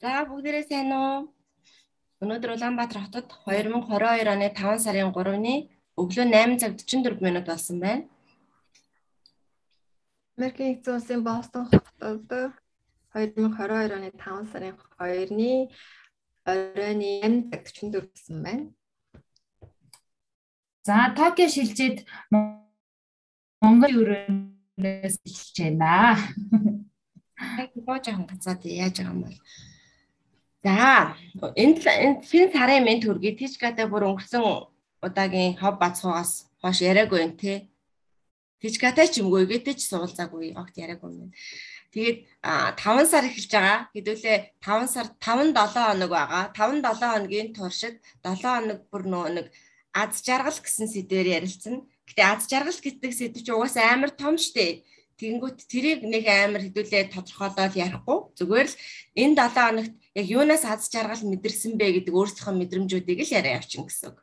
За бүгдээрээ сайн уу? Өнөөдөр Улаанбаатар хотод 2022 оны 5 сарын 3-ны өглөө 8 цаг 44 минут болсон байна. Америкийн нэгдсэн улсын Бостон хотод 2022 оны 5 сарын 2-ны оройн 8 цаг 44 болсон байна. За Токио шилжээд Монгол өрөөнөөс эхэлж байна. Яг гоо жоохон гацаад яаж байгаа юм бол За энэ энэ сарын мен төргий Тичгатай бүр өнгөрсөн удаагийн хов бацхугаас хойш яриаггүй юм те. Тичгатай ч юмгүй гэдэг ч суулзаагүй огт яриаггүй юм. Тэгээд 5 сар эхэлж байгаа. Хэдүүлээ 5 сар 5 7 хоног байгаа. 5 7 хоногийн туршид 7 хоног бүр нөө нэг аз жаргал гэсэн сэдвээр ярилцсан. Гэтэ аз жаргал гэдэг сэдв чи угаасаа амар том штэ. Тэгэнгүүт тэрийг нэг амар хэдүүлээ тодорхойлоод ярихгүй. Зүгээр л энэ 7 хоногт яг юунаас аз жаргал мэдэрсэн бэ гэдэг өөрсдийнхөө мэдрэмжүүдийг л яриа явчин гэсэн үг.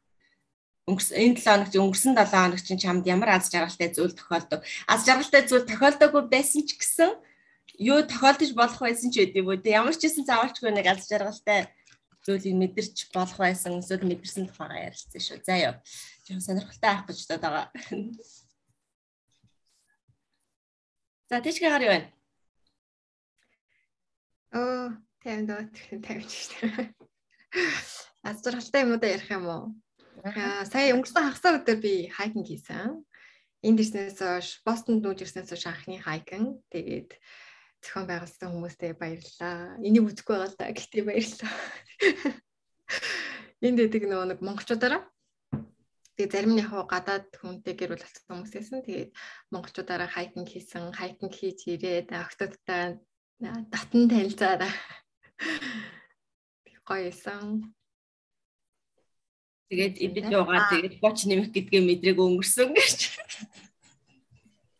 Өнгөрсөн энэ 7 хоногт өнгөрсөн 7 хоног чинь чамд ямар аз жаргалтай зүйл тохиолдог. Аз жаргалтай зүйл тохиолдоогүй байсан ч гэсэн юу тохиолдож болох байсан ч үгүй үү. Ямар ч гэсэн заавалчгүй нэг аз жаргалтай зүйлийг мэдэрч болох байсан эсвэл мэдэрсэн тухайгаа ярилцсан шүү. За ёо. Жоо сонирхолтой авах гэж бодоод байгаа. За тийчгээ гар юу вэ? Оо, таймд таймч шүү. Аз жаргалтай юмудаа ярих юм уу? Аа, сая өнгөрсөн хагас өдөр би хайкинг хийсэн. Энд ирснээс хойш Бостонд нүүж ирснээс хойш анхны хайкинг. Тэгээд зохион байгуулсан хүмүүстээ баярлалаа. Энийг үзэхгүй байгаа л да. Гэхдээ баярлалаа. Энд дэдэг нөгөө нэг монголчуудаараа Тэгээ зарим нь яг гадаад хүнтэй гэр бүл болсон хүмүүсээсэн. Тэгээд монголчуудаараа хайкинг хийсэн, хайкинг хийж ирээд октодтой татан танилцаад гоё исэн. Тэгээд эбид яваа тэгээд боч нэмэх гэдгээ мэдрэг өнгөрсөн гэж.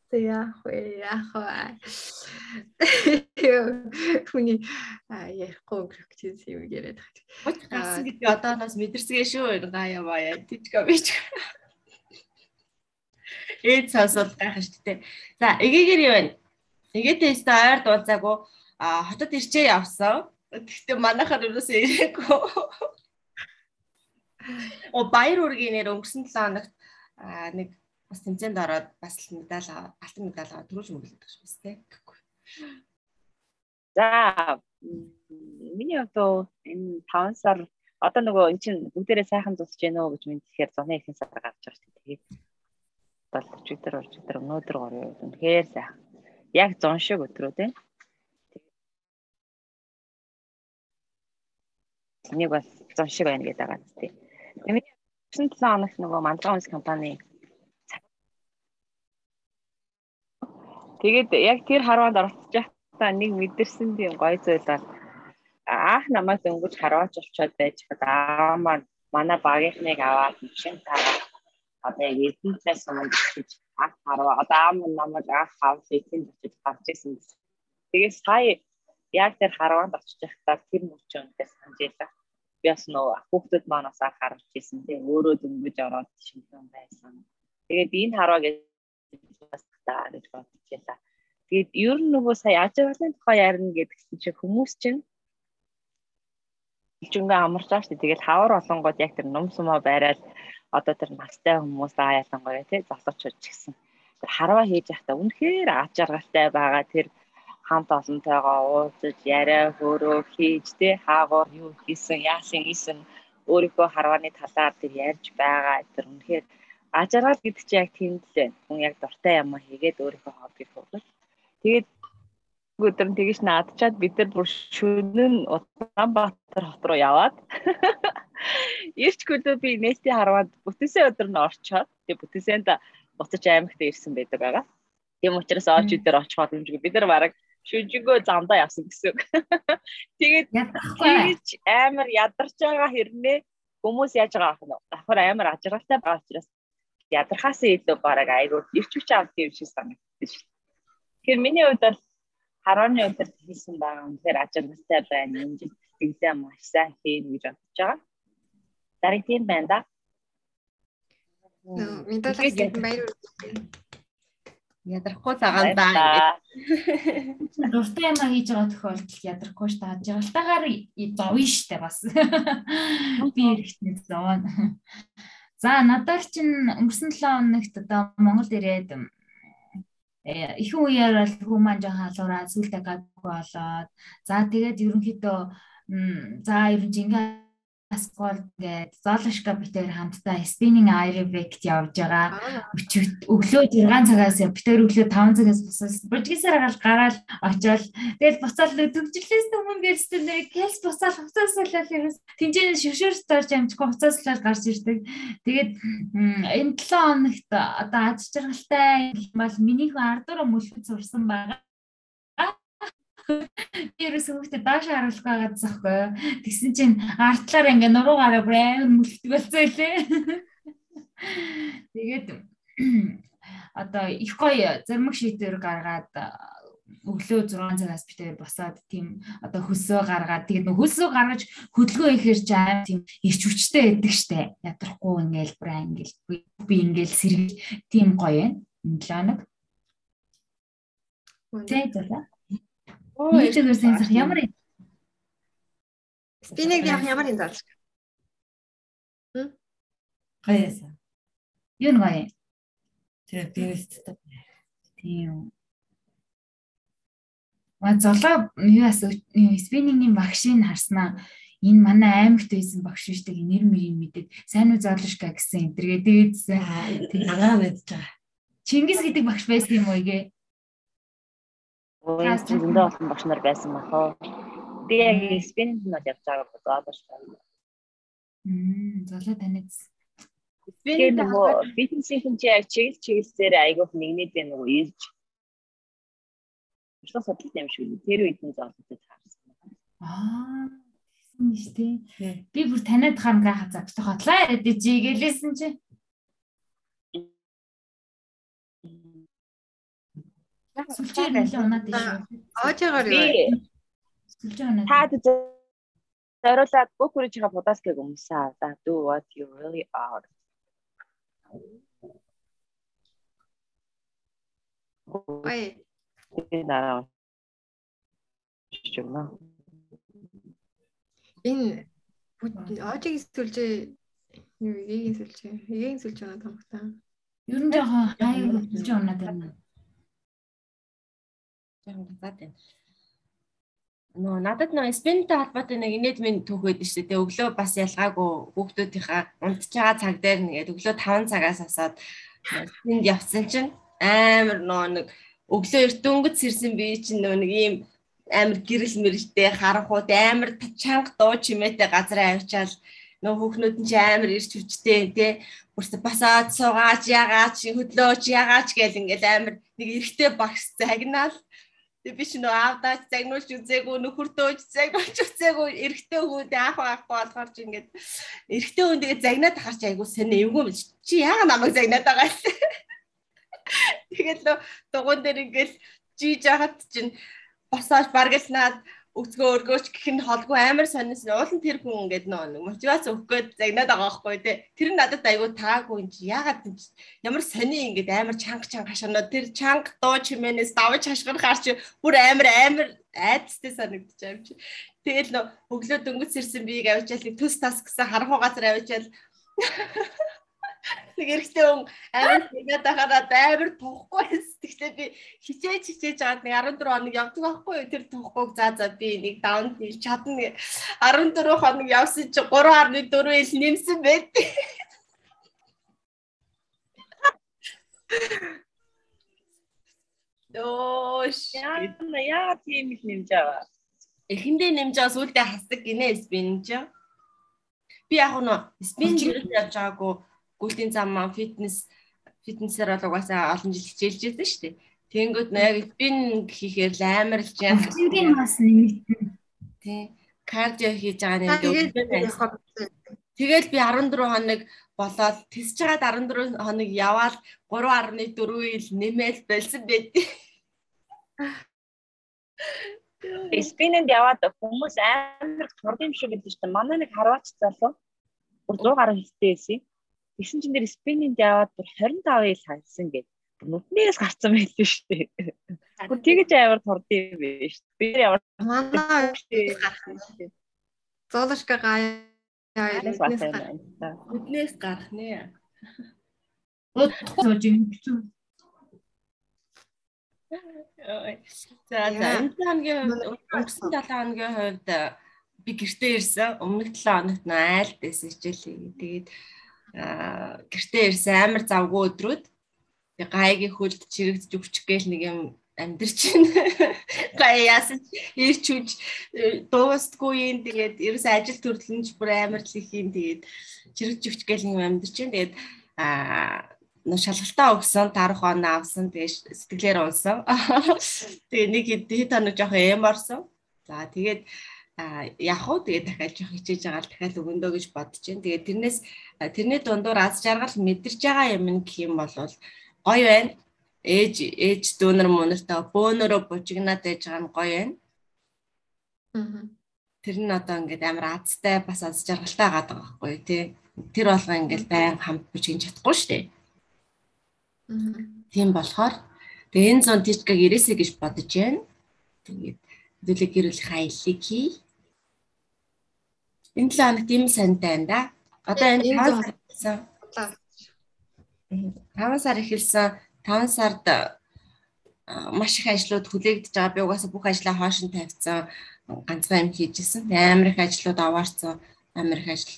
Тэг яах вэ? Яах вэ? Хүний ярихгүй өнгөрөх гэж юм яриад байгаа. Боч гасан гэдэг одооноос мэдэрсгээ шүү. Гаяа бая. Тичка бич. Эд сонсоод гайхах шүү дээ. За, эгээгээр юу вэ? Эгээтэй өстө ойр дуулзаагүй а хотод ирчээ явсан. Гэхдээ манайхаар ерөөсөө ирээгүй. О баяр үргийн нэр өнгөрсөн 7 хоногт нэг бас тэмцээнд ороод бас медаль алтан медаль аваад төрүүлж мөглөдөг шүү дээ гэхгүй. За миний одоо энэ 5 сар одоо нөгөө эн чинь бүгдээрээ сайхан тусч гэнэ үү гэж мэдхээр зуны ихэнх сар гарч байгаа шүү дээ. Тэгээд бол өчигдөр өчигдөр өнөөдөр горё. Үнэхээр сайхан. Яг зун шиг өдрөө тийм. Нэг бас зун шиг байна гэдэг байгаа тийм. Миний 7 хоногт нөгөө Мандраа үнс компани Тэгээд яг тэр харванд оролцож байхдаа нэг мэдэрсэн тийм гоё зүйл бол аах намайг дөнгөж харваач олцоод байж хад аа манай багийнхныг аваад машин тараа одоо яг эзэнтээс өмнө гэж аах харваа одоо аав намайг аах хав эзэнт очиж гарч ирсэн. Тэгээд сая яг тэр харванд очиж байхдаа тэр мөчөө үнэхээр санаж байлаа. Би бас нөө хүүхдүүд бас харж ирсэн тийм өөрөө дөнгөж ороод шингэн байсан. Тэгээд энэ харваа гэж бас та гэж бодож байлаа. Тэгээд ер нь нөгөө сая ажиглалын тухай ярина гэдгсэн чинь хүмүүс чинь илчүнгээ амарч байгаа шүү. Тэгээд хавар олонгод яг тэр нум сумаа байраад одоо тэр настай хүмүүс аа ялангуяа тий залуучууд ч гэсэн тэр харваа хийж явахдаа үнэхээр аж аргалтай байгаа тэр хамт олонтойгоо уулзаж яриа хөөрөө хийж тий хаагуур юу хийсэн яасан хийсэн өөрийнхөө харвааны талаар тэр ярьж байгаа тэр үнэхээр ажраад гэдэг чинь яг тэнд л байна. Хүн яг дуртай юм хийгээд өөрийнхөө хоббиг хөвлөж. Тэгээд өдөр нь тэгэж наадчаад бид нар бүр шөнө нь Улаанбаатар хот руу яваад Ирч клуб би нэтийн харваад бүтээсэн өдөр нь орчоод тэг бүтээсэнд буцаж аймагт ирсэн байдаг байгаа. Тийм учраас оож өдөр очих боломжгүй. Бид нар бараг шүжигөө замдаа явсан гэсэн үг. Тэгээд тэгэж амар ядарч байгаа хэрнээ хүмүүс яаж байгаа ах нь давхар амар ажралтай байгаа учраас ядархаас илүү бараг айгүй ирчвч авд юм шиг санагдсан шүү. Тэгэхээр миний хувьд бол харооны өдөр хийсэн байгаа үнээр ажиглалтай байна. Эмжил сэтгэлдээ маш сайн хийн гэж бодож байгаа. Дарыг тийм байна да. Мэдээлэл баяр Ядрахгүй цагаан даа ингээд. Дуртай юм хийж байгаа тохиолдолд ядрахгүй ш та жаргалтаагаар зовё штэ бас. Би эрэхтний зовоо. За надад чинь өнгөрсөн 7 хоногт одоо Монголд ирээд э, ихэнх үеэр бол хүмүүс жоохон халуураа сүултээ гадаггүй болоод за тэгээд ерөнхийдөө за ер нь жингээ Аскол гээд Золошка битээр хамтдаа spinning aerobic явж байгаа. Өглөө 6 цагаас битээр өглөө 5 цагаас босоод бужигсаар гал гараал очоод тэгэл буцаал төгжлээс өмнө гэлстэй нэг кэлс буцаал хуцааслал ерөөс тэнцэн шүшүүрс дорж амжихгүй хуцааслал гарч ирдэг. Тэгээд энэ 7 хоногт одоо аз жаргалтай юм бол миний хүн ардуура мөлхөд сурсан байгаа Би ерөөсөө хүүхдэд доош харуулах байгаа захгүй. Тэгсэн чинь артлаар ингээ нуруугаараа брэм мөлтөг болсон илээ. Тэгээд одоо их гоё зармаг шийдвэр гаргаад өглөө 6 цагаас би тэр босоод тийм одоо хөсөө гаргаад тэгээд нөх хөсөө гаргаж хөдөлгөөн ихээр ч аим тийм ирч хүчтэй байдаг штэ ядрахгүй ингээл бра ингээл би ингээл сэргэж тийм гоё юм 7 хоног. Тэ зала. Нийтлэг өрсөн зах ямар Спинэг явах ямар юм заалж. Хм? Гаяса. Юу нэг гоё. Тэр бивэсттэй. Тийм. Ма золоо юу ас спинингийн багшийг харснаа энэ манай аймагт байсан багш шүү дээ нэр мэрийг мэдээд сайн уу зоолшка гэсэн энэ тэргээ дээдсэн. Тэр агаа мэдж байгаа. Чингис гэдэг багш байсан юм уу гээ? Уугийн зөндөө олон багш нар байсан бахаа. Би яг спиннэнд нь явж байгаа бодож байна. Мм, золоо таньд. Спиннэнд нөгөө бизнесийн чи яг чиглэл чиглэлээр айгуух нэгнээд байна нөгөө ирж. Өчтөн судлалт юм шүү. Тэр үед нь зоолтой таарсан. Аа, нь шүү дээ. Би бүр таньд хангаа хазаа бит хотлоо чи гэлээсэн чи. Сүлжээ нэлээ унаад шүү. Оожгаар юу? Сүлжээ унаад. Та зориулаад бүх хүрэж байгаа подкастыг өмсөө. За do what you really are. Ой. Энэ оожгийн сүлжээ юу эгийн сүлжээ. Эгийн сүлжээ унаад хамхтаа. Ер нь жоохон хаяг сүлжээ унаад байна жоохон газаад байна. Нөө надад нөө спинтэй холбоотой нэг инээд минь түүхэд шүү дээ. Өглөө бас ялгаагүй хүүхдүүдийнхаа унтж байгаа цаг дээр нэгээд өглөө 5 цагаас асаад спинд явсан чинь амар нөө нэг өглөө эрт өнгөц сэрсэн би чинь нөө нэг ийм амар гэрэл мэрэлтэй харанхууд амар чанга дуу чимээтэй газар авчаал нөө хүүхнүүд нь ч амар ирч хүчтэй тий бүрс басаад суугаачягаач хөдлөөчягаач гэл ингээл амар нэг эргэтэй багш загнаал Тэг би ч нөө аавдаач загнуулж үзээгүй нөхөртөөж загнуулж үзээгүй эрэгтэй хүүд аах аахгүй болохоор чи ингээд эрэгтэй хүн тэгээ загнаад ахарч айгуу сони эвгүй чи яага намайг загнаад байгаа юм тэгээд л дугуун дээр ингээд жиж яхад чинь босоож баргалнаад өцгөө өргөөч гэх нь холгүй амар сонирс уулын тэр хүн ингээд нөө мотивац өгөх гээд загнаад байгаа байхгүй тий. Тэр нь надад айгүй таагүй юм чи ягаад ямар сони ингээд амар чанга чанга хашаанаа тэр чанга дуу чимээнээс давж хашгирах харч бүр амар амар айдстай санагдчих юм чи. Тэгэл нөө өглөө дөнгөж сэрсэн биеийг авчаал төс тас гэсэн харанхуй газар авчаал Нэг эрэгтэй хүн амар тэгээд ахараа амар тухгүй сэтгэлээ би хичээж хичээж аваад нэг 14 хоног явдаг байхгүй юу? Тэр тухгүйг за за би нэг даун хийж чадна. 14 хоног явсан чи 3.4 ил нэмсэн байт. Доош яа тийм их нэмж аваа. Эхэндээ нэмж аваа сүулдэ хасдаг гинэ спин ч. Би яг нь спин жирэл явж байгаагүй гүйлтийн зам маань фитнес фитнесээр бол угаасаа олон жил хичээлж байсан шүү дээ. Тэнгүүд яг спин хийхээр л амарлж яа. Спингийн бас нэмэгдэн. Тий. Кардио хийж байгаа нэг Тэгэл би 14 хоног болоод тисж хагаад 14 хоног яваал 3.4 ил нэмэл болсон байд. Спинэнд яваад хүмүүс амар турд юм шиг гэдэг чинь манай нэг харваач залуу бүр 100 гаруй хэвтэй байсан. Тэгсэн чинь тэр спиннинг яваад бүр 25 ил хайлсан гэд. нүднээс гарсан байлгүй шүү дээ. Гүр тэгэж амар турдсан юм биш. Би ямар манай зоолошка гая нүднээс гарах нэ. Өдөр жин хэцүү. За за энэ хоногийн өнгөрсөн 7 хоногийн хувьд би гэртээ ирсэн. Өмнөх 7 хоногт нөө айлд байсан хичээлээ. Тэгээд гэртээ ирсэн амар завгүй өдрүүд. Гайгийн хөлд чирэгдэж өвчих гээл нэг юм амьдрч байна. Гай яасан ирч үж дуустгүй юм. Тэгээд ерөөс ажил төрлөнж бүр амар л их юм. Тэгээд чирэгж өвчих гээл нэг амьдрч байна. Тэгээд аа шалгалтаа өгсөн, тарах оноо авсан, тэгээ сэтгэлээр унсан. Тэгээ нэг хэд хоног жоохон эм орсон. За тэгээд яг уу тэгээ дахиад жоох хичээж байгаа л дахиад өгөндөө гэж бодож байна. Тэгээ тэрнээс тэрний дундуур аз жаргал мэдэрч байгаа юм гэх юм бол гоё байна. Ээж ээж дүүнер мөнөртөө бөөнөрөө бужигнаад байж байгаа нь гоё байна. Аа. Тэр нь одоо ингээд амар азтай бас аз жаргалтай байгаа байхгүй тий. Тэр болгоо ингээд байн хамт бужигнж чадахгүй шүү дээ. Аа. Тийм болохоор тэгээ энэ зон тийчгэг ирээсэй гэж бодож байна. Тэгээд хэдүүлээ гэр бүлийн хаяллыг хий. Энэ 7 хоногт ийм сантай байна да. Одоо энэ 5 сар эхэлсэн. 5 сар эхэлсэн. 5 сард маш их ажлууд хүлээгдэж байгаа. Би угаасаа бүх ажлаа хоош нь тавьсан. Ганцхан юм хийжсэн. Амар их ажлууд аваарсан. Амар их ажил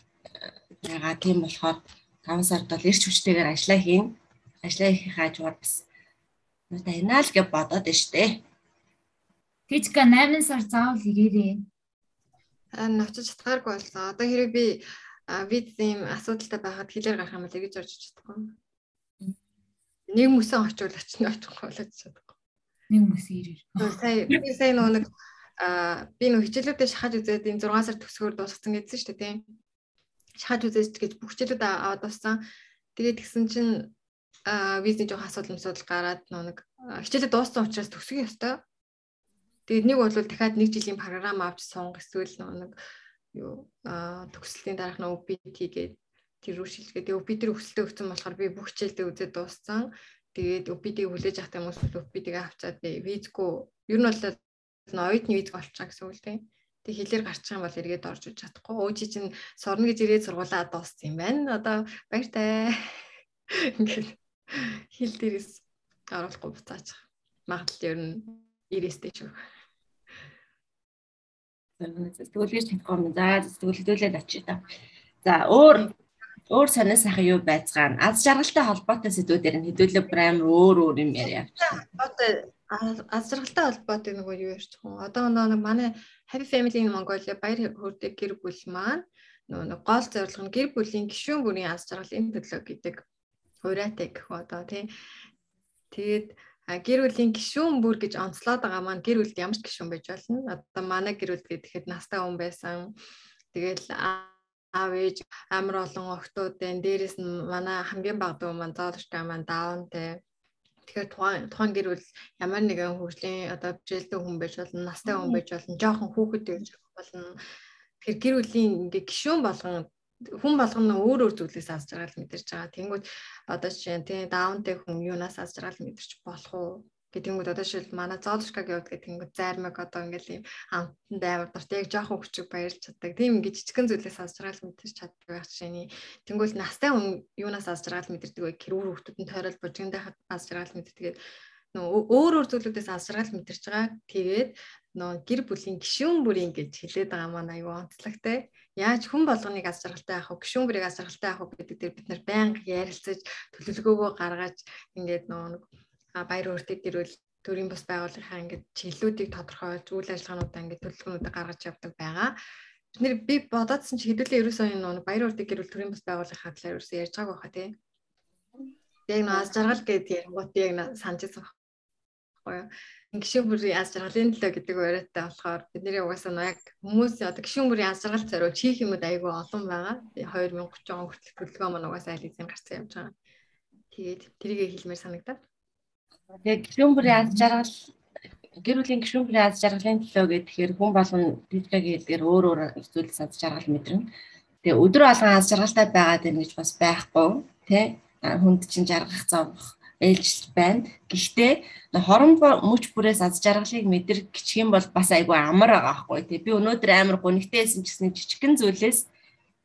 байгаа. Тийм болохоор 5 сард бол эрч хүчтэйгээр ажиллаа хийн. Ажиллаа хийх хажуугаар бас надаа энаа л гэж бодоод штэ. Тэжка 8 сар заавал ирээрээ навчиж чадхааргүй болсон. Одоо хэрэг би виз ийм асуудалтай байхад хэлээр гарах юм бол гэж орж чадахгүй. Нэг мөсөн очивол очно очихгүй болоод чадахгүй. Нэг мөс ирээр. Сая би сая нэг а би нөх хичээлүүдээ шахаж үзээд энэ 6 сар төгсгөр дуусгасан гэдсэн шүү дээ тийм. Шахаж үзээж гэж бүх хичээлүүд аваад дууссан. Тэгээд тэгсэн чинь а визний жоох асуудал асуудал гараад нэг хичээлээ дууссан учраас төгсгөх ёстой. Тэгээд нэг бол дахиад нэг жилийн програм авч сунг эсвэл нэг юу төгсөлтийн дараах нь OPT гээд тэр рүү шилжгээ. Тэгээд OPT рүү өсөлтөө өгсөн болохоор би бүх хичээлдээ үзээд дууссан. Тэгээд OPT-г хүлээж авах юм уу OPT-г авчаад визгүй ер нь бол оюутны виз болчихаа гэсэн үг тийм. Тэг хэлээр гарчих юм бол эргээд орж иж чадахгүй. Өөчи чинь сурна гэж ирээд сургуулаа дууссан юм байна. Одоо баяртай. Ингээд хэл дээрээс оруулахгүй буцаачих. Магадлал ер нь ирээстэй ч үг сэтгэлгээс танихгүй юм. За хөдлөлөд очие та. За өөр өөр сонир сайхан юу байцгаана. Аз жаргалтай холбоотой сэдвүүдээр нь хэдүүлээ прайм өөр өөр юм яриа. Одоо аз жаргалтай холбоотой нөгөө юу ярьж байгаа. Одоо нэг манай Happy Family in Mongolia баяр хөөртэй гэр бүл маань нөгөө гол зорилго нь гэр бүлийн гишүүн бүрийн аз жаргалын төлөө гэдэг хуурайтай гэх одоо тий. Тэгээд гэр бүлийн гишүүн бүр гэж онцлоод байгаа маань гэр бүлд ямар ч гишүүн байж болно. Одоо манай гэр бүл гэхэд настай хүн байсан. Тэгэл аав ээж амар олон охтууд байна. Дээрээс нь манай хамгийн бага дүү маань зоолчтой маань даунтэй. Тэгэхээр тухайн тухайн гэр бүл ямар нэгэн хөгжлийн одоо бижэлдэг хүн байж болно, настай хүн байж болно, жоохон хүүхэд байж болно. Тэгэхээр гэр бүлийн ингээ гишүүн болгон хүн болгоно өөр өөр зүйлээс аз жаргал мэдэрч байгаа. Тэнгүүд одоо жишээ нь тий даунтэй хүн юунаас аз жаргал мэдэрч болох уу? Гэтэнгүүд одоо жишээл манай зоолшкаг яваад гэх тэнгүүд зайрмаг одоо ингээл юм амтанд амар дурт яг жоохон хүчиг баярлж чаддаг. Тийм ингээд жижигэн зүйлээс аз жаргал мэдэрч чаддаг байх жишээний. Тэнгүүд настай хүн юунаас аз жаргал мэдэрдэг вэ? Хэрүүр хүүхдүүд нь тойрол божиндаа аз жаргал мэдэрдэг нөө өөр өөр зүйлүүдээс аз жаргал мэдэрч байгаа. Тэгээд нөө гэр бүлийн гишүүн бүрийн гэж хэлээд байгаа маань аюу онцлогтой. Яаж хүн болгоныг аз жаргалтай авах вэ? Гишүүн бүрийг аз жаргалтай авах гэдэг дээр бид нар байнга ярилцаж төлөвлөгөөгөө гаргаж ингээд нэг баяр хөөртэй гэрүүл төрийн бас байгууллагынхаа ингээд чиглэлүүдийг тодорхойлж үйл ажиллагаануудаа ингээд төлөвлөгөөнүүдээ гаргаж явдаг байгаа. Бид нэр би бодоодсэн чи хэдүүлээ ерөөсөө энэ нөө баяр хөөртэй гэрүүл төрийн бас байгууллагынхаа талаар ерөөсөө ярьж байгааг байхаа тий. Яг нөө аз жаргал гэдэг ярингууд яг санаж байсан байхгүй юу. Гişүүн бүрийн аз жаргалын төлөө гэдэг яриатай болохоор бидний угаасаа нь яг хүмүүс одоо гişүүн бүрийн аз жаргал зориулж хийх юмуд айгүй олон байгаа. 2030 он хүртэл төлөвлөгөө маань угаасаа аль хэзээ гарсан явж байгаа. Тэгээд тэрийг хэлмээр санагдаад. Тэгээд гişүүн бүрийн аз жаргал гэр бүлийн гишүүн бүрийн аз жаргалын төлөө гэхээр хүн болгон дижитал хэлээр өөр өөр зүйлс аз жаргал мэдэрнэ. Тэгээ өдөр болгон аз жаргалтай байгаад байна гэж бас байхгүй тий. Хүнд чинь жаргах зовх ээлжилт байна. Гэхдээ хорон мөч бүрээс аз жаргалыг мэдэр гिचгэн бол бас айгүй амар байгаа байхгүй тий. Би өнөөдөр амар гонигтэйсэн ч гэсэн жижигхэн зүйлээс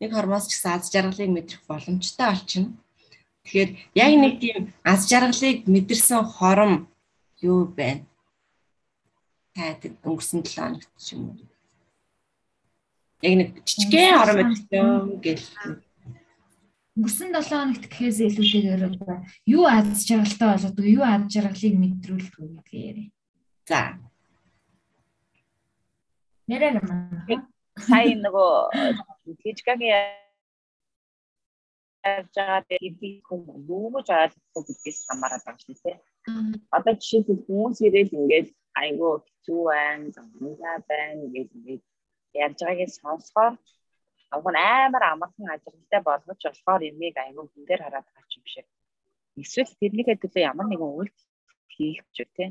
нэг хормоос ч гэсэн аз жаргалыг мэдрэх боломжтой болчихно. Тэгэхээр яг нэг тийм аз жаргалыг мэдэрсэн хором юу байна? Таад өнгөрсөн 7 хоногт ч юм уу. Яг нэг жижигхэн хором мэдсэн гэл өнгөрсөн 7 хоногт гэхээс илүүтэйгээр юу аз жаргалтай болоод юу аз жаргалыг мэдрүүлдэг гэдгээ яриа. За. Нэрээ юм. Сая нөгөө физикагийн яаж байгаа гэдэг хүн юу гэж ойлгохгүй гэдгээс хамаарат байна шүү дээ. Одоо жишээлбэл хүмүүс ирээд ингээд айгүй хэцүү байна, замнаа байна гэж ингээд ярьж байгааг сонсохоор Уг нь амар амархан ажиглалтай болгож болохоор юмыг аягүй хүн дээр хараад байгаа юм шиг. Эсвэл тэрнийхээ төлөө ямар нэгэн үйлдэл хийх ч үү те.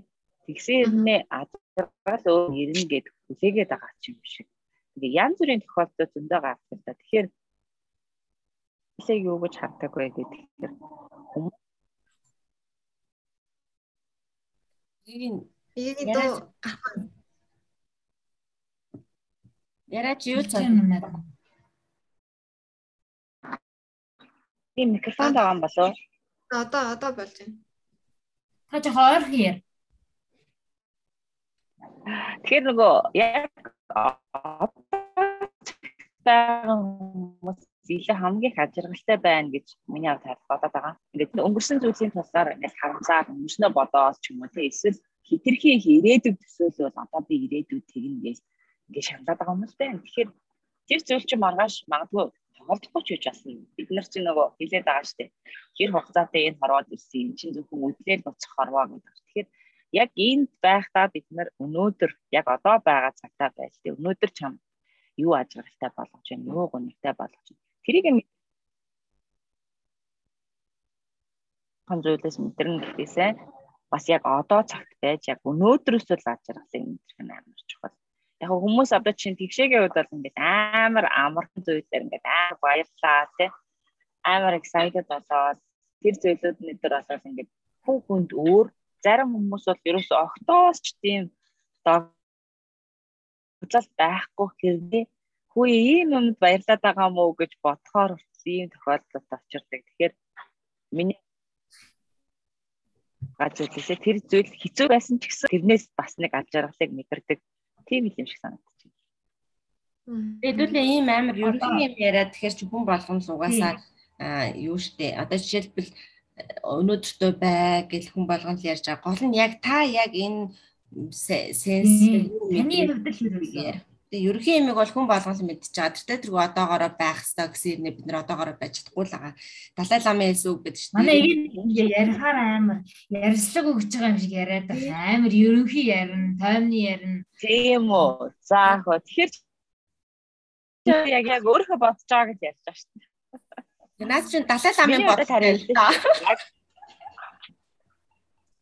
Тэгсэн юмнээ ажиглал өөр ирнэ гэд хүлээгээд байгаа юм шиг. Тэгээ янз бүрийн тохиолдол зөндөө гардаг та. Тэгэхээр хэлээ юу гэж хардаг вэ гэдэг. Тэгэхээр ийм ийм доо Яраач юу цаа Тийм микрофон байгаа юм болов уу? Одоо одоо болж байна. Та жоо хойр хийе. Тэгэхээр нөгөө яг хүмүүс зилээ хамгийн хажиргалтай байна гэж миний хувьд бодоод байгаа. Ингээд өнгөрсөн зүйлсийн туслаар ингээд харамсаад өмнөснөө бодоод ч юм уу тий эсвэл хитрхи ирээдүйд төсөөлөл одоо би ирээдүйд тэгнэ гэж ингээд шаналаад байгаа юм л дээ. Тэгэхээр тэр зүйл чинь маргааш магадгүй тоглохгүй ч гэж асна. Бид нар чинь нөгөө хэлээд байгаа дээ. Хэр хугацаатай энэ хорвоод ирсэн юм чинь зөвхөн үдлээр буцах хорвоо гэдэг. Тэгэхээр яг энд байхдаа бид нар өнөөдөр яг одоо байгаа цагтаа байж тээ. Өнөөдөр чам юу ажиглалтай болгож байна, юу гонигтай болгож байна. Тэрийг хан зүйлээс мэдэрнэ гэхээсээ бас яг одоо цагт байж яг өнөөдрөөсөө л ажиглалыг мэдэрх нь амар чухал яг хүмүүс одоо чинь тэгшээгийн үед бол ингээд амар амархан зүйлээр ингээд амар баярлаа тий амар excited болоод тэр зүйлүүд нэтер болоод ингээд хүн хүнд өөр зарим хүмүүс бол ерөөсөө октоос ч тийм догтлол байхгүй хэрнээ хүү ийм юмд баярлаад байгаа мó гэж бодохоор ийм тохиолдолд очирдаг. Тэгэхээр миний гажуулсаа тэр зүйл хэцүү байсан ч гэсэн тэрнээс бас нэг аж аргалыг мэдэрдэг Тийм юм шиг санагдаж байна. Хэдүүлээ ийм амар ерөнхий юм яриад тэгэхээр ч хүн болгоно угаасаа юу штэ. Одоо жишээлбэл өнөөдөртөө бай гэл хүн болгоно л ярьж байгаа. Гол нь яг та яг энэ сенс таны хувьд л хэрэг Тэгээ ерөнхий ямиг бол хүн болгон мэдчихэж байгаа. Тэр тэргүй одоогоороо байх хэрэгтэй гэсэн юм бид нар одоогоороо байж чадахгүй л байгаа. Далай ламын хэлс үг гэдэг чинь. Манай ингэ ярихаар амар ярьслаг өгч байгаа юм шиг яриад байгаа. Амар ерөнхий ярина, тоймны ярина. Тийм үү. За хөө тэгэхээр яг яг өөрөө бодож байгаа гэж ярьж байгаа шүү дээ. Наад чинь далай ламын бодол хариултаа.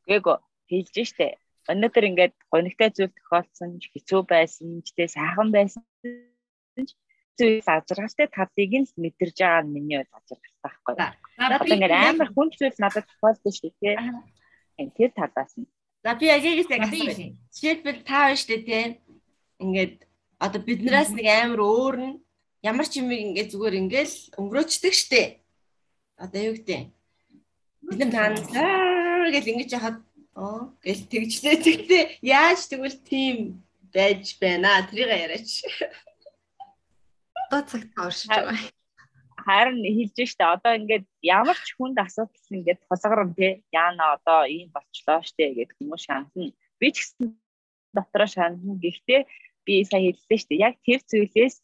Гээгөө хэлж штэ өнөөдөр ингээд гонигтай зүйл тохиолдсон ч хэцүү байсан ч тэ сайхан байсан ч зүйл ажиргалтай талыг нь мэдэрж байгаа нь миний хувьд ажиргалтай байхгүй. Одоо ингээд амар хүн зүйл надад тохиолдсон шүү дээ. Энэ тэр талаас нь. За би агигээс яг асууя. Жишээлбэл та байна шүү дээ тий. Ингээд одоо биднээс нэг амар өөр нь ямар ч юм ингээд зүгээр ингээл өнгөрөөчдөг штэ. Одоо юу гэдэг. Бид нар таанаа гэж ингэж яхад Оо гэл тэгжлээ. Тэгтээ яаж тэгвэл тийм байж байна. Тэрийг яриач. Одоо цагт оршиж байгаа. Харин хэлж штэ одоо ингээд ямар ч хүнд асуудал ингээд тулгарна тий. Яана одоо ийм болчлоо штэ гэдэг хүмүүс шанална. Би ч гэсэн дотроо шанална. Гэхдээ би сая хэллээ штэ. Яг тэр зүйлээс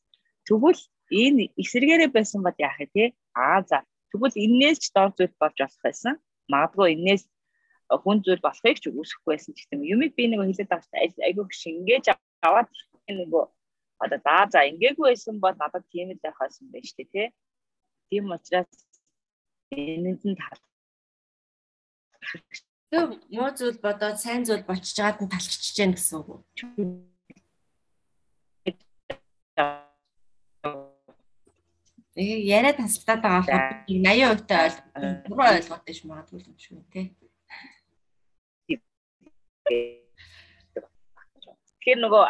тэгвэл энэ эсэргээрээ байсан бод яах вэ тий? Аа за. Тэгвэл энээс ч дор зүйл болж болох байсан. Магадгүй энээс хүн зүйл болохыг ч үүсэхгүй байсан ч гэдэм юмыг би нэг хэлээд байгаа шүү айгүй шингээж аваад нөгөө одоо за за ингээгүй байсан бол надад тийм л байх байсан байж тээ тий. Тийм учраас энэнд нь тал. Муу зүйл бодоод сайн зүйл болчихж байгаад нь талчиж гэн гэсэн үг. Тэгээ яриа тасалдаад байгаа болохоор 80% таа ойлгох. Буруу ойлгоод биш магадгүй юм шүү тий. Тэгэхээр нөгөө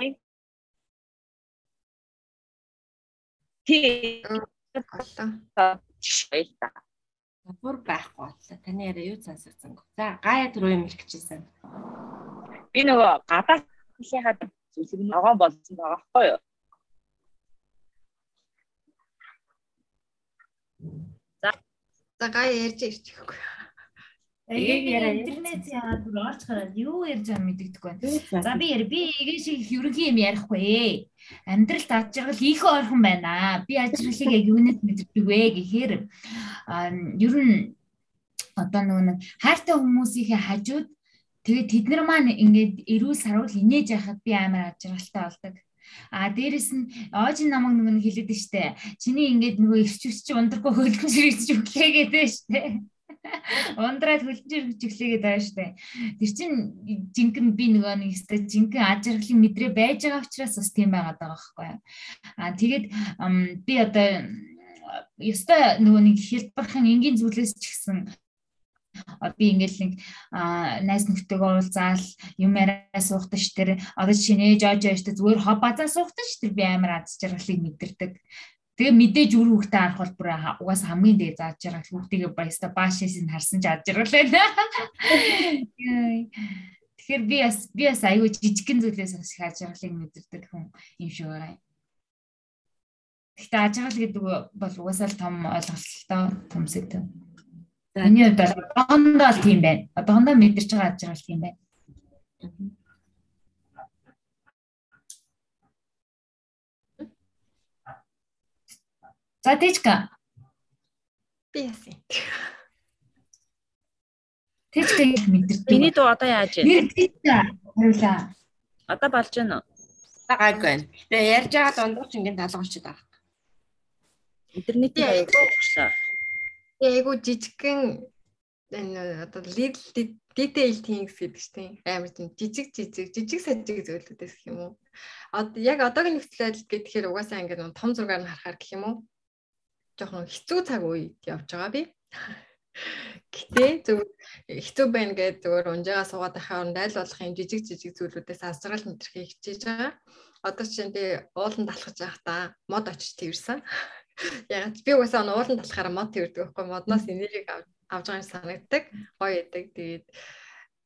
баялаа. Бүр байхгүй боллоо. Таны яриа юу сонсогдсон. За гаяа түрүү юм хэлчихсэн. Би нөгөө гадаа хэлхийхад зүйлийг ногоон болсон байгаа байхгүй юу? За гай ярьж ирчихгүй. Интернет яагаад бүр орж гараад юу ярьж байгааг мэддэггүй байна. За би яри би игээ шиг ерөнхий юм ярихгүй. Амьдралд аж жаргал их ойрхон байна. Би аж жаргалыг яг юунаас мэддэг вэ гэхээр ер нь одоо нөгөө хайртай хүмүүсийнхээ хажууд тэгээд тэд нар маань ингээд эрүүл сарвал инээж яхад би амар аж жаргалтай болдог. А дээрэс нь оож намайг нөгөө нэг хэлээд штэ. Чиний ингээд нөгөө ирчвч чи ундрахгүй хөлбөмж ирж өглөө гэдэг штэ. Ундраад хөлбөмж ирж өглөөгээд байгаа штэ. Тэр чин жинхэнэ би нөгөө нэг өстэй жинхэнэ аж аргалын мэдрээ байж байгаа учраас бас тийм байгаад байгаа байхгүй. А тэгээд би одоо ёстой нөгөө нэг хэлбэрхэн энгийн зүйлээс ч гэсэн би ингээл нэг найз нөхдөөгөө уулзаал юм яриа суухдаа ш тэр одоо шинэ жож яаштай зүгээр хоб базаа суухдаа ш тэр би амар аз жаргалыг мэдэрдэг. Тэгээ мэдээж үр хөвгтэй харах бол бүр угаас хамгийн дээд зааж жаргал хүүхдийгээ баяста баашээс нь харсан ч аз жаргал байна. Тэгэхээр би бас би бас аюу жижигхэн зүйлээс бас их аз жаргалыг мэдэрдэг хүн юм шиг байгаа юм. Гэхдээ аз жаргал гэдэг бол угаасаа л том ойлголттой төмсөд. Миний хувьд бол одоохондоо л тийм байна. Одоохондоо мэдэрч байгаа аж аргал тийм байна. За тэжка. Би яасан. Тэжка их мэдэрдэг. Миний дуу одоо яаж вэ? Нэр тэжка. Хариулаа. Одоо болж байна уу? Гайгүй байна. Гэтэ ярьж байгаа дундуур ч ингээд талгалчод байгаа. Интернетийн аяг болчихлоо. Айгу жижигхэн энэ одоо detail things гэдэг чинь амар тийм жижиг жижиг жижиг сажиг зүйлүүдээс гэх юм уу. Одоо яг одоогийн нөхцөл байдал гэхээр угаасаа ингээд том зургаар нь харахаар гэх юм уу. Жохон хэцүү цаг үед явж байгаа би. Гэтэ зөв хэцүү байна гэж зөвөр унжаага суугаад байхаар найл болох юм жижиг жижиг зүйлүүдээс асрал мэдрэхийг хичээж байгаа. Одоо чинь би уулан талхаж байхдаа мод очиж тэрсэн. Яг би угаасаа уулан талахаараа мод тэрдэг байхгүй модноос энерги авч байгаа юм санагддаг. Гоё ядаг. Тэгээд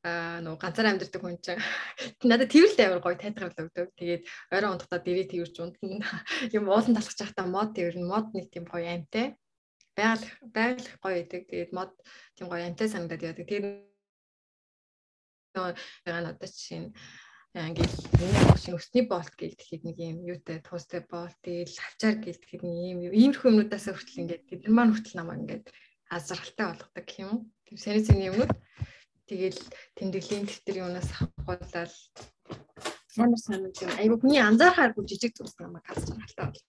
аа нөгөө ганцаар амьдэрдэг хүн чинь надад тэрл амар гоё тайлбарлал өгдөг. Тэгээд орой унтахтаа дэрээ тэрж унтна. Юм уулан талхаж байхдаа мод тэрнэ. Мод нэг тийм гоё амтай. Байгаль байгаль гоё ядаг. Тэгээд мод тийм гоё амтай санагдаад яадаг. Тэгээд нөгөө надад чинь ингээл миний агшин өсний болт гэлтэхэд нэг юм юутай туустай болт тэгэл авчаар гэлтэхэд нэг юм иймэрхүү юмнуудаас хүртэл ингээд тэд нар маань хүртэл намайг ингээд азралтай болгодог юм. Тийм сэний сэний юмнууд тэгэл тэмдэглэлийн дэвтэр юунаас авахулаад амар санаж юм. Айгу хүний анзаархааргүй жижиг зүйлс намайг азралтай бол.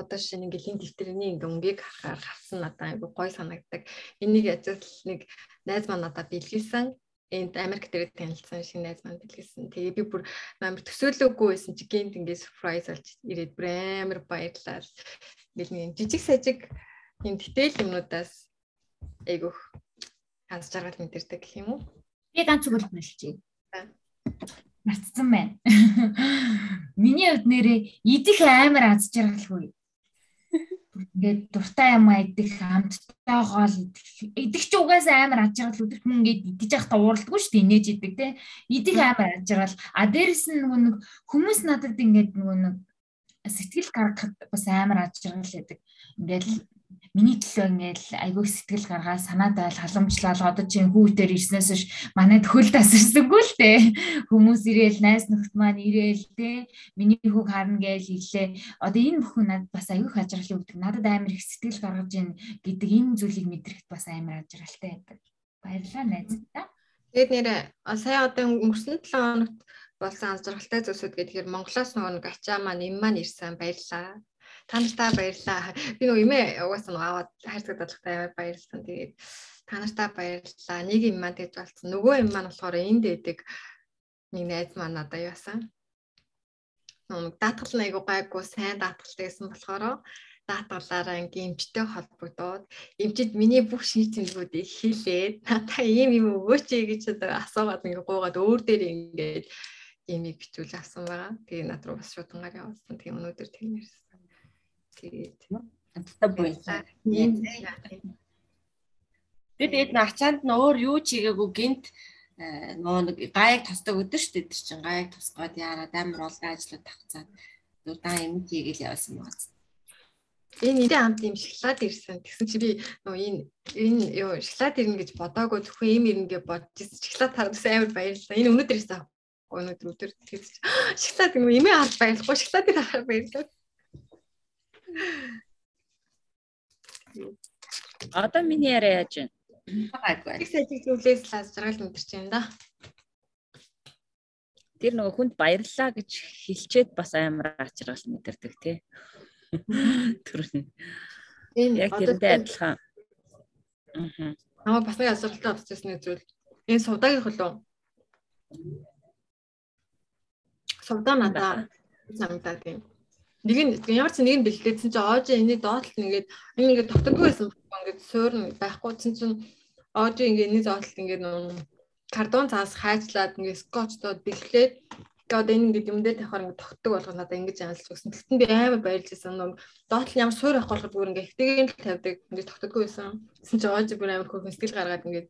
Одоо шинэ ингээл энэ дэвтэрний ингээ өнгийг харахаар хавсан надаа айгу гой санагдаг. Энийг язал нэг найз маань надад бэлгэлсэн энд Америк дээр танилцсан шинэ найз маань бэлгэлсэн. Тэгээ би бүр амар төсөөлөөгүй байсан чи гэнт ингээ surprise болж ирээд бүр амар баярлал. Ингээл нэг жижиг сажиг юм detail юмнуудаас айгүйх ханс жаргал мэдэрдэг гэх юм уу? Би ганц зүгээр хэлчихье. Мартсан байна. Миний хувьд нэрээ идэх амар аз жаргалгүй. Ингээд дуртай юм идэх хамттай гол. Идэх идэх чи угаасаа амар аж аргал өдөрт хүн ингээд идэж явахдаа ууралдаггүй шүү дээ инээж идэг те идэх амар аж аргал а дээрэс нь нөгөө нэг хүмүүс надад ингээд нөгөө нэг сэтгэл гаргахад бас амар аж аргал байдаг. Ингээд миний төлөө ингээл айгүй сэтгэл гаргаад санаад айл халамжлал одоо чинь хүүтээр ирснээс ш манайд хөл тасарсангүй л дээ хүмүүс ирээл найз нөхд маань ирээл те. Миний хүүг харна гээл хэллээ одоо энэ бүхэн надад бас айгүй хажралын өгдөг надад амар их сэтгэл гаргаж ийн гэдэг энэ зүйлийг мэдрэхэд бас амар ажралтай байдаг. Баярлалаа найзтаа тэгээд нэрэ сая одоо өнгөрсөн 7 хоногт болсон анзааралтай зүйлсүүд гэхээр Монголоос нөгөө ачаа маань им маань ирсэн. Баярлалаа Та нартаа баярлалаа. Би нөгөө имээ угаасаа нөгөө аваад хайрцаг дадлахтай баярлсан. Тэгээд та нартаа баярлалаа. Нэг юм маань тэгж болцсон. Нөгөө юм маань болохоор энд дэдэг нэг найз маань надад яасан. Нөгөө даатгал айгуу гайгүй сайн даатгалтай гэсэн болохоор даатгалаараа ингээм эмчтэй холбогдоод эмчид миний бүх шинж тэмдгүүдийг хийлээд надаа ийм юм өгөөч гэж асуугаад ингээ гуугаад өөр дээр ингээд имийг бичүүл авсан байгаа. Тэгээ над руу бас шудангаар явуулсан. Тэгээ өнөөдөр тэгнэрсэн. Тэгээд амттай буйлаа. Тэгээд ачаанд нь өөр юу ч хийгээгүй гинт э, нөө нэг гаяг тусдаг өдөр шүү дээ. Тэр чинь гаяг тусгаад яарад амар олон ажлууд тахцаад удаан юм хийгээл явсан байгаа. Энэ эдийн хамт юм шоколад ирсэн. Тэгсэн чи би нөө энэ энэ юу шоколад ирнэ гэж бодоагүй зөвхөн юм ирнэ гэж бодож ирсэн. Шоколад харагдсан амар баярлалаа. Энэ өнөөдөр ирсэн. Өнөөдөр өдөр тэгсэн чи шоколад юм эмээ харж баярлахгүй шоколад харах баярлалаа. Одоо миний яриа яаж вэ? Байгаагүй. Их сайжиг зүйлээс лаз жаргал мэдэрч байна да. Тэр нөгөө хүнд баярлаа гэж хэлчээд бас амар ачрал мэдэрдэг тий. Төрн. Энэ яг тэрнтэй адилхан. Аа. Намаа бас нэг асуултаа авчихсан нэг зүйл. Энэ суудагийн хөлөө. Сувдаа надаа самтаад юм. Нэг нь ямар ч нэг нь бэлдээсэн чинь оож энийг доотлол нэгээд энэ ингээд тогтдоггүй байсан ингээд суурн байхгүй чинь оож ингээд энийг доотлол ингээд картон цаас хайжлаад ингээд скотчдод бэлхлээд одоо энэ ингээд юм дээр тавихаар ингээд тогтдог болгоо надаа ингэж аналж өгсөн. Тэгтэн би амар баярлжсэн. Нөө доотлол ямар суур авах болохоор бүр ингээд ихтэйгээр л тавьдаг ингээд тогтдоггүй байсан. Тэгсэн чинь оож бүр амар хөрхөн сэтгэл гаргаад ингээд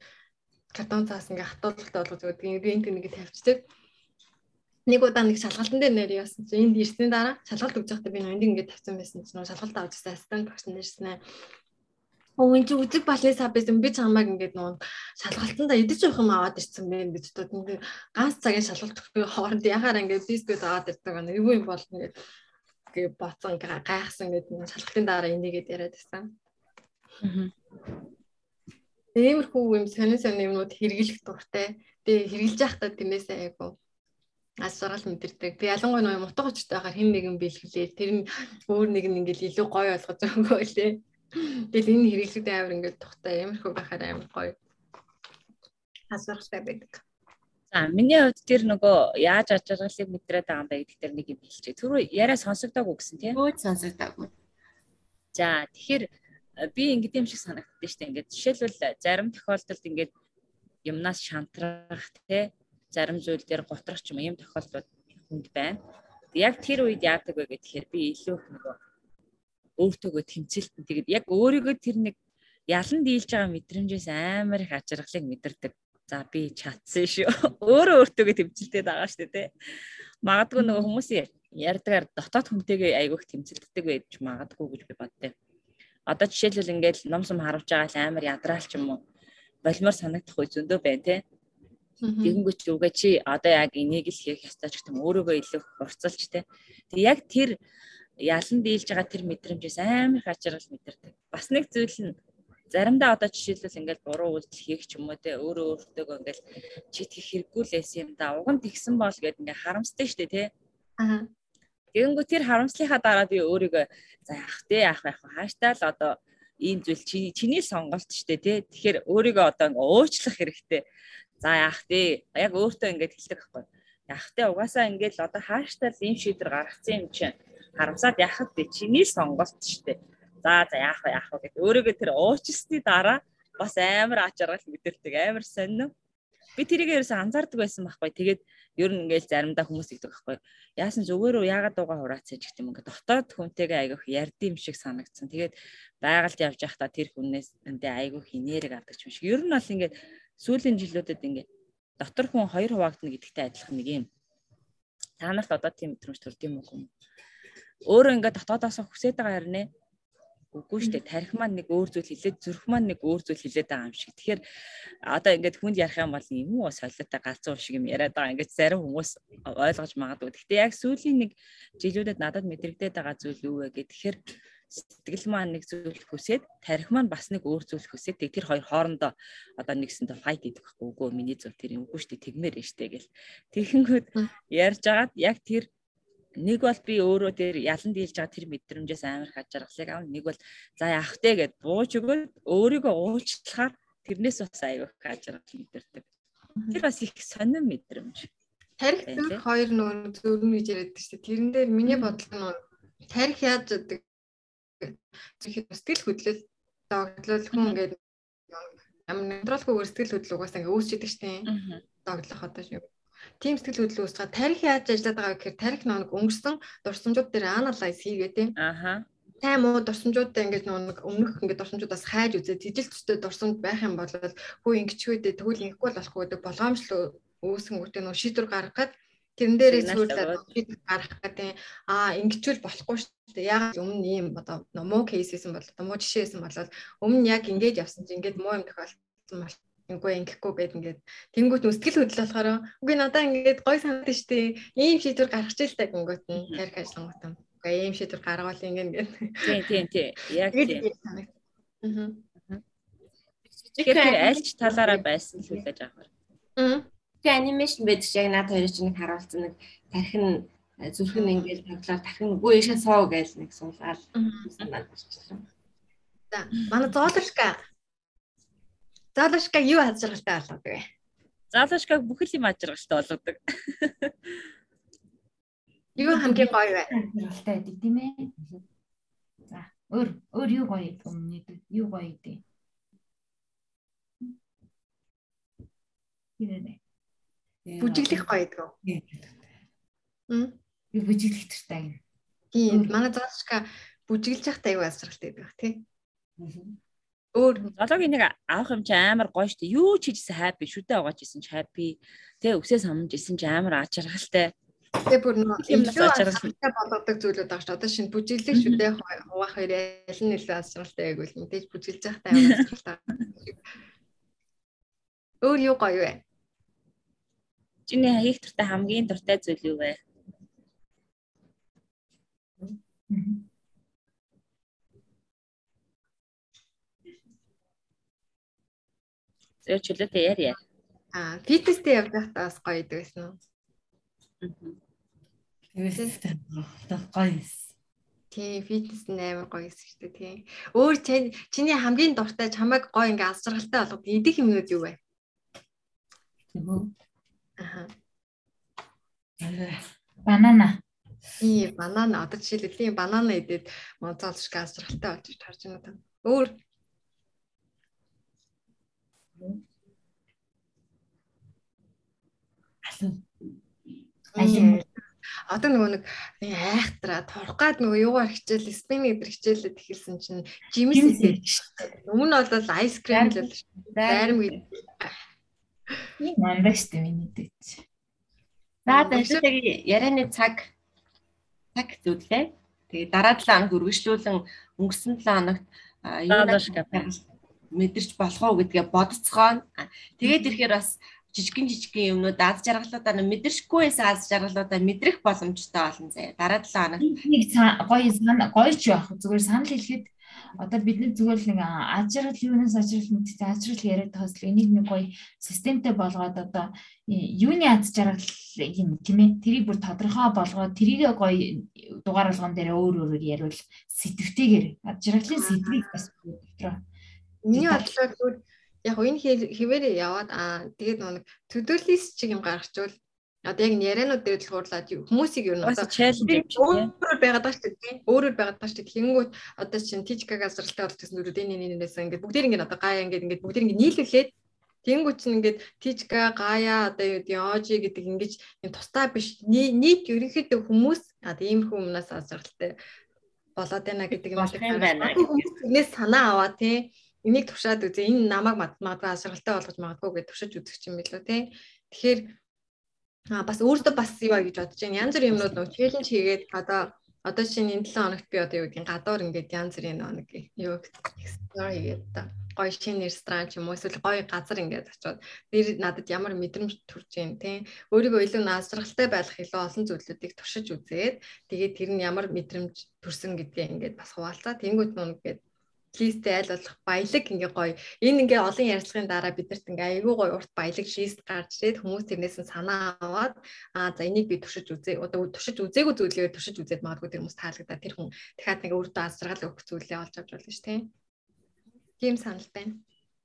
картон цаас ингээд хатуулгалтай болгож өгдөг. Би энэ ингээд тавьчихдаг нэг удаа нэг шалгалтын дээр нэр яасан чи энд ирсний дараа шалгалт өгж байхдаа би энд ингээд тавьсан байсан чинь шалгалт авч байсан ассистент багш нэрсэн. Оо энэ чи үзэг балны сав байсан би чамайг ингээд нөө шалгалтанда идэж явах юм аваад ирсэн бэ гэж бодод ингээд ганц цагийн шалгалт өгөх хооронд яхаар ингээд бисквит аваад ирдэг байна. Юу юм бол ингээд гээ боцсон гайхсан гэдэг шалгалтын дараа энийгээд яриад байсан. Иймэрхүү юм сонин сонин юмнууд хэрэглэх дуртай. Би хэрэглэж байхдаа тиймээсээ айгу аз жаргал мэдэрдэг. Би ялангуяа нөгөө мутга очтой байхаар хэн нэгэн бэлгэлээ. Тэр нь өөр нэг нь ингээл илүү гоё болгож байгаа юм лээ. Тэгэл энэ хэрэглэгдэн амар ингээд тухтай ямархуу байхаар амар гоё. Аз жаргалтай байдаг. За миний хувьд тэр нөгөө яаж аз жаргалыг мэдрээд байгаа юм бэ гэдэг тэр нэг юм хэлчихэ. Түрүү яриа сонсогдоогүй гэсэн тийм. Өө сонсогдоогүй. За тэгэхээр э, би ингэдэм юм шиг санагддаг шүү дээ. Ингээд жишээлбэл зарим тохиолдолд ингээд юмнаас шантрах тий зарим зүйл дээр готрох ч юм ийм тохиолдлууд хүнд байна. Яг тэр үед яадаг вэ гэхээр би илүү их нөгөө өөртөөгөө тэмцэлтэн тэгээд яг өөрийгөө тэр нэг ялан дийлж байгаа мэдрэмжээс амар их ажиргалыг мэдэрдэг. За би чадсан шүү. Өөрөө өөртөөгөө тэмцэлтэй байгаа шүү дээ. Магадгүй нөгөө хүмүүсийн ярьдгаар дотоод хүнтэйгээ айгүйх тэмцэлддэг байж магадгүй гэж би боддоо. Одоо жишээлбэл ингээд ном сум харуулж байгаа л амар ядраал ч юм уу. Болмоор санагдах үе зөндөө байна те. Тэгэнгүүт ч үгээ чи одоо яг энийг л хийх ёстой ч гэдэм өөрийгөө илүү хурцлж те. Тэг яг тэр ялан дийлж байгаа тэр мэдрэмжээс амар ачаарл мэдэрдэг. Бас нэг зүйл нь заримдаа одоо жишээлбэл ингээл буруу үйлдэл хийх ч юм уу те өөрөө өөртөө ингээл чи тэгэх хэрэггүй л эс юм да. Уг нь тэгсэн бол гээд ингээ харамсдаг штэ те. Аа. Тэгэнгүүт тэр харамслахаа дараа би өөрийгөө за яах те яах байх хааштай л одоо ийм зүйл чи чиний сонголт штэ те. Тэгэхээр өөрийгөө одоо ингээ уучлах хэрэгтэй. За яах вэ? Яг өөртөө ингэж хэлдэг байхгүй. Яах вэ? Угаасаа ингэж одоо хааштай л ийм шийдвэр гаргацсан юм чинь харамсаад яхад би чиний сонголт штэ. За за яах вэ? Яах вэ гэдэг. Өөрийгөө тэр уучлсны дараа бас амар ачааргал мэдэрдэг. Амар сонин. Би тэрийг ерөөсө анзаардаг байсан байхгүй. Тэгээд ер нь ингээл заримдаа хүмүүс игдэг байхгүй. Яасан ч өгөөрөө яагаад дууга хураацаж гэх юм ингээд дотоод хүнтэйгээ айгүйх ярдсан юм шиг санагдсан. Тэгээд байгальд явж байхдаа тэр хүнээс эндээ айгүйх энерги авдаг юм шиг. Ер нь бол ингээд сүүлийн жилүүдэд ингээ дотор хүн хоёр хуваагдана гэдэгтэй адилхан нэг юм. Та нарт одоо тийм мэдрэмж төрд юм уу? Өөрөө ингээ дотоодоос хүсээд байгаа хэрнээ үгүй шүү дээ. Тарих маань нэг өөр зүйл хэлээд зүрх маань нэг өөр зүйл хэлээд байгаа юм шиг. Тэгэхээр одоо ингээд хүнд ярих юм бол юм уу солиотой галзуу шиг юм яриад байгаа. Ингээд зарим хүмүүс ойлгож магадгүй. Гэхдээ яг сүүлийн нэг жилүүдэд надад мэдрэгдээд байгаа зүйл юу вэ гэхээр сэтгэл маань нэг зүйл хүсээд тарих маань бас нэг өөр зүйл хүсээд тэр хоёр хоорондоо одоо нэгсэндээ файт хийдэг байхгүй үгүй миний зөв тэр юм үгүй шүү дээ тэгмээр нь штэ гэл. Тэгэнгүүт ярьж агаад яг тэр нэг бол би өөрөө тэр ялан дийлж байгаа тэр мэдрэмжээс амар их ажаргалыг аав нэг бол за яах вэ? гэд бууж өгөөд өөрийгөө уучлахаар тэрнээс бас аюу их ажаргал мэдэрдэг. Тэр бас их сонирн мэдрэмж. Тарих зөв хоёр нөр зөв нь гэж яриад шүү дээ. Тэрэн дээр миний бодлого нь тарих яаж гэдэг сэтгэл хөдлөл догтлол хүн ингээд ямар нейтралгүйгээр сэтгэл хөдлөл угаасаа ингээд үүсчихдээ штеп. Догтлох одоо юу тийм сэтгэл хөдлөл үүсгэж тарих яаж ажиллаад байгаа гэхээр тарих нэг өнгөрсөн дурсамжууд дээр анализ хийгээд тийм ааха тайм уу дурсамжуудаа ингээд нэг өмнөх ингээд дурсамжуудаас хайж үзээ. Тижил төстэй дурсамж байх юм бол хүү ингэчгүйдээ тэгвэл ингэхгүй болохгүй гэдэг болгоомжлоо үүсгэнгүүтээ нөө шийдвэр гаргахад тэрэн дээрээ зөвлөд шийдвэр гаргах гэдэг аа ингэчүүл болохгүй шүү дээ яг өмнө ийм одоо муу кейс хийсэн бол одоо муу жишээ хийсэн бол өмнө яг ингэж явсан чинь ингээд муу юм тохиолдсон бол үгүй ингэхгүй гэд ингээд тэнгуут нүсгэл хөдлөл болохоор үгүй надаа ингээд гой санагдаж штэ ийм шийдвэр гаргаж та гингүүт нь тарих ажиллангууд юм. Үгүй ийм шийдвэр гаргавал ингээд ингээд. Тийм тийм тийм яг тийм. Аа. Тэгэхээр альч талаараа байсан л үлээж авах. Аа. Тэгээ анимашн байдаг шиг яг над хоёрыг чинь харуулсан нэг тархин зүрх нь ингээд тоглоор тархин үгүй ийшээ суу гэж нэг суулаад санаад болчихсон. За манай зоолошка Залушкаг юу ажиргалтай болгодог вэ? Залушкаг бүхэл юм ажиргалтай болгодог. Юу хамгийн гоё вэ? Ажиргалтай байдаг тийм ээ. За, өөр өөр юу гоё өмнөд юу гоё идэв. Ирэнэ. Бүжиглэх гоё гэдэг үү? Хм. Би бүжиглэх төртэй. Тийм, манай залушка бүжиглж явахдаа аюу ажиргалтай байдаг тий. Өөр зоологийн нэг авах юм чи амар гоё штэ. Юу ч хийжсэн happy шүдэ угааж исэн ч happy. Тэгээ өсөө самж исэн ч амар ачааргалтай. Тэгээ бүр нөө илүү ачааргалтай болгодог зүйлүүд байгаа шүү. Одоо шинэ бүжиглэх шүдэ хуваах хоёр аль нь илүү ачааргалтай яг үл мэдээж бүжиглж явахдаа амар ачааргалтай. Өөр юу гоё вэ? Чиний хийх туртай хамгийн дуртай зүйл юу вэ? Зөв чөлөөтэй ярья. Аа, фитнестэй явж байхдаа бас гоё идэг байсан уу? Фитнестэй гоё. Тийм, фитнес нь амар гоё гэсэн шүү дээ, тийм. Өөр чиний хамгийн дуртай чамайг гоё ингээ алсаргалтай болгох идэх юмнууд юу вэ? Тэгвэл Аха. банана. Тийм, банана одоо жишээлбэл банана идээд монцоолш газралтай болж тарж байна та. Өөр Алин. Одоо нөгөө нэг айхтраа турах гад нөгөө юугаар хичээл спинниг дээр хичээлээд эхэлсэн чинь жимс идээд өмнө нь бол айс крем л байрам гэдэг. Тийм мандаж штэ миний дэч. За тэгэхээр ярианы цаг цаг зүтлээ. Тэгээ дараа 7 хоног үргэлжлүүлэн өнгөрсөн 7 хоногт юу мэдэрч болох уу гэдгээ бодцгоо. Тэгээд ирэхээр бас жижигэн жижигэн юмнууд аз жаргалуудаа мэдэршгүй байсан аз жаргалуудаа мэдрэх боломжтой болно заяа. Дараа 7 хоног нэг гоё гоё ч яах зүгээр санал хэлэхэд одоо бидний зүгээр л нэг аз жаргал юунаас мэдээ аз жаргал яриад байгаа л энийг нэг гоё системтэй болгоод одоо юуны аз жаргал юм тийм ээ тэрийг бүр тодорхой болгоод тэрийг гоё дугаар болгон дээр өөр өөрөөр яриул сэтвтэйгээр аз жаргалын сэдвийг бас дотроо Миний бодлоор зүгээр яг энэ хിവэрээ яваад аа тэгээд нэг төдөөлис чиг юм гаргачвал одоо яг ярианууд дээр л хуурлаад хүмүүсийг юу одоо өөрөөр байгаад байгаа шүү дээ. Өөрөөр байгаад байгаа шүү дээ. Тэнгүүд одоо чинь тижка газралтай болчихсон нүрүүд энэ энэ энэс ингээд бүгдээр ингээд одоо гая ингээд ингээд бүгдээр ингээд нийлүүлээд Тэнгүүд чинь ингээд тижка гая одоо юу гэдэг ожи гэдэг ингээд юм тустай биш нийт ерөнхийдөө хүмүүс а тиймэрхүү өмнөөс азралтай болоод байна гэдэг юм байна. Хүмүүс санаа аваа тий энийг туршаад үзээ энэ намайг магадгүй асаргалтай болгож магадгүй гэж туршиж үзэх юм билүү те. Тэгэхээр а бас өөртөө бас юу гэж бодож байна. Янз бүрийн юмнууд нөө челленж хийгээд одоо одоо чинь энэ 7 хоногт би одоо юу гэдгийг гадуур ингээд янз бүрийн нэг юу explore хийгээд та гоё шинэ ресторан ч юм уу эсвэл гоё газар ингээд очиод тэр надад ямар мэдрэмж төрж юм те өөрийгөө илүү наасралтай байх илүү олон зүйлүүдийг туршиж үзээд тэгээд тэр нь ямар мэдрэмж төрсөн гэдгээ ингээд бас хуваалцаа тэнгууд нүг ингээд листтэй айл болох баялаг ингээ гоё. Энэ ингээ олон ярилцлагын дараа бидэрт ингээ айгүй гоё урт баялаг лист гарч ирээд хүмүүс тэрнээс нь санаа аваад аа за энийг би туршиж үзье. Одоо туршиж үзээгүй зүйлээ туршиж үзээд магадгүй тэр хүмүүс таалагдаад тэр хүн дахиад нэг өөртөө азрагал өгөх зүйлээ олж авч болно шүү дээ. Тийм санал байна.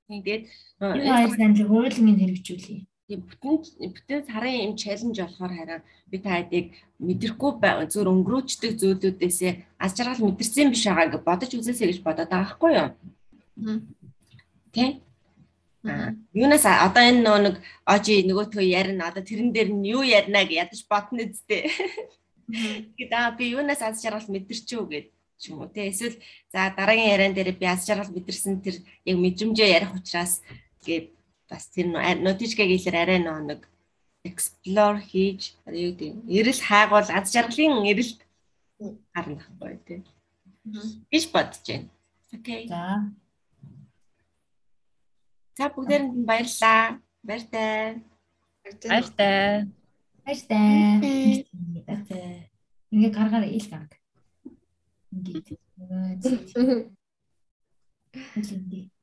Тэгээд энэ айлсан хуулийн хэрэгжүүлээ. Тийм бүтэн бүтэн сарын юм чаленж болохоор хараа би та хэдийг мэдрэхгүй зүгээр өнгөрөөчдөг зүйлүүдээсээ аз жаргал мэдэрсэн биш байгаа гэж бодож үзээсэй гэж бодоод байгаа хгүй юу? Тэ? Юунаас одоо энэ нөө нэг ожи нөгөөтгөө ярина одоо тэрэн дээр нь юу ярина гэж ядаж бодно үсттэй. Тэгээд аа би юунаас аз жаргал мэдэрчүү гэд ч юм уу те эсвэл за дараагийн яриан дээр би аз жаргал мэдэрсэн тэр яг мэдрэмжээ ярих учраас гээд бас тэр нотичкаг хэлээр арай нэг explore хийж юу гэдэг эрэл хайгуул аз жаргалын эрэлт гарна байхгүй тий. гэж бодож байна. Окей. За. За бүгдээрэнд баярлалаа. Баяртай. Баяртай. Баяртай. Ингээ гаргаар ил гарг. Ингээ. Ингээ.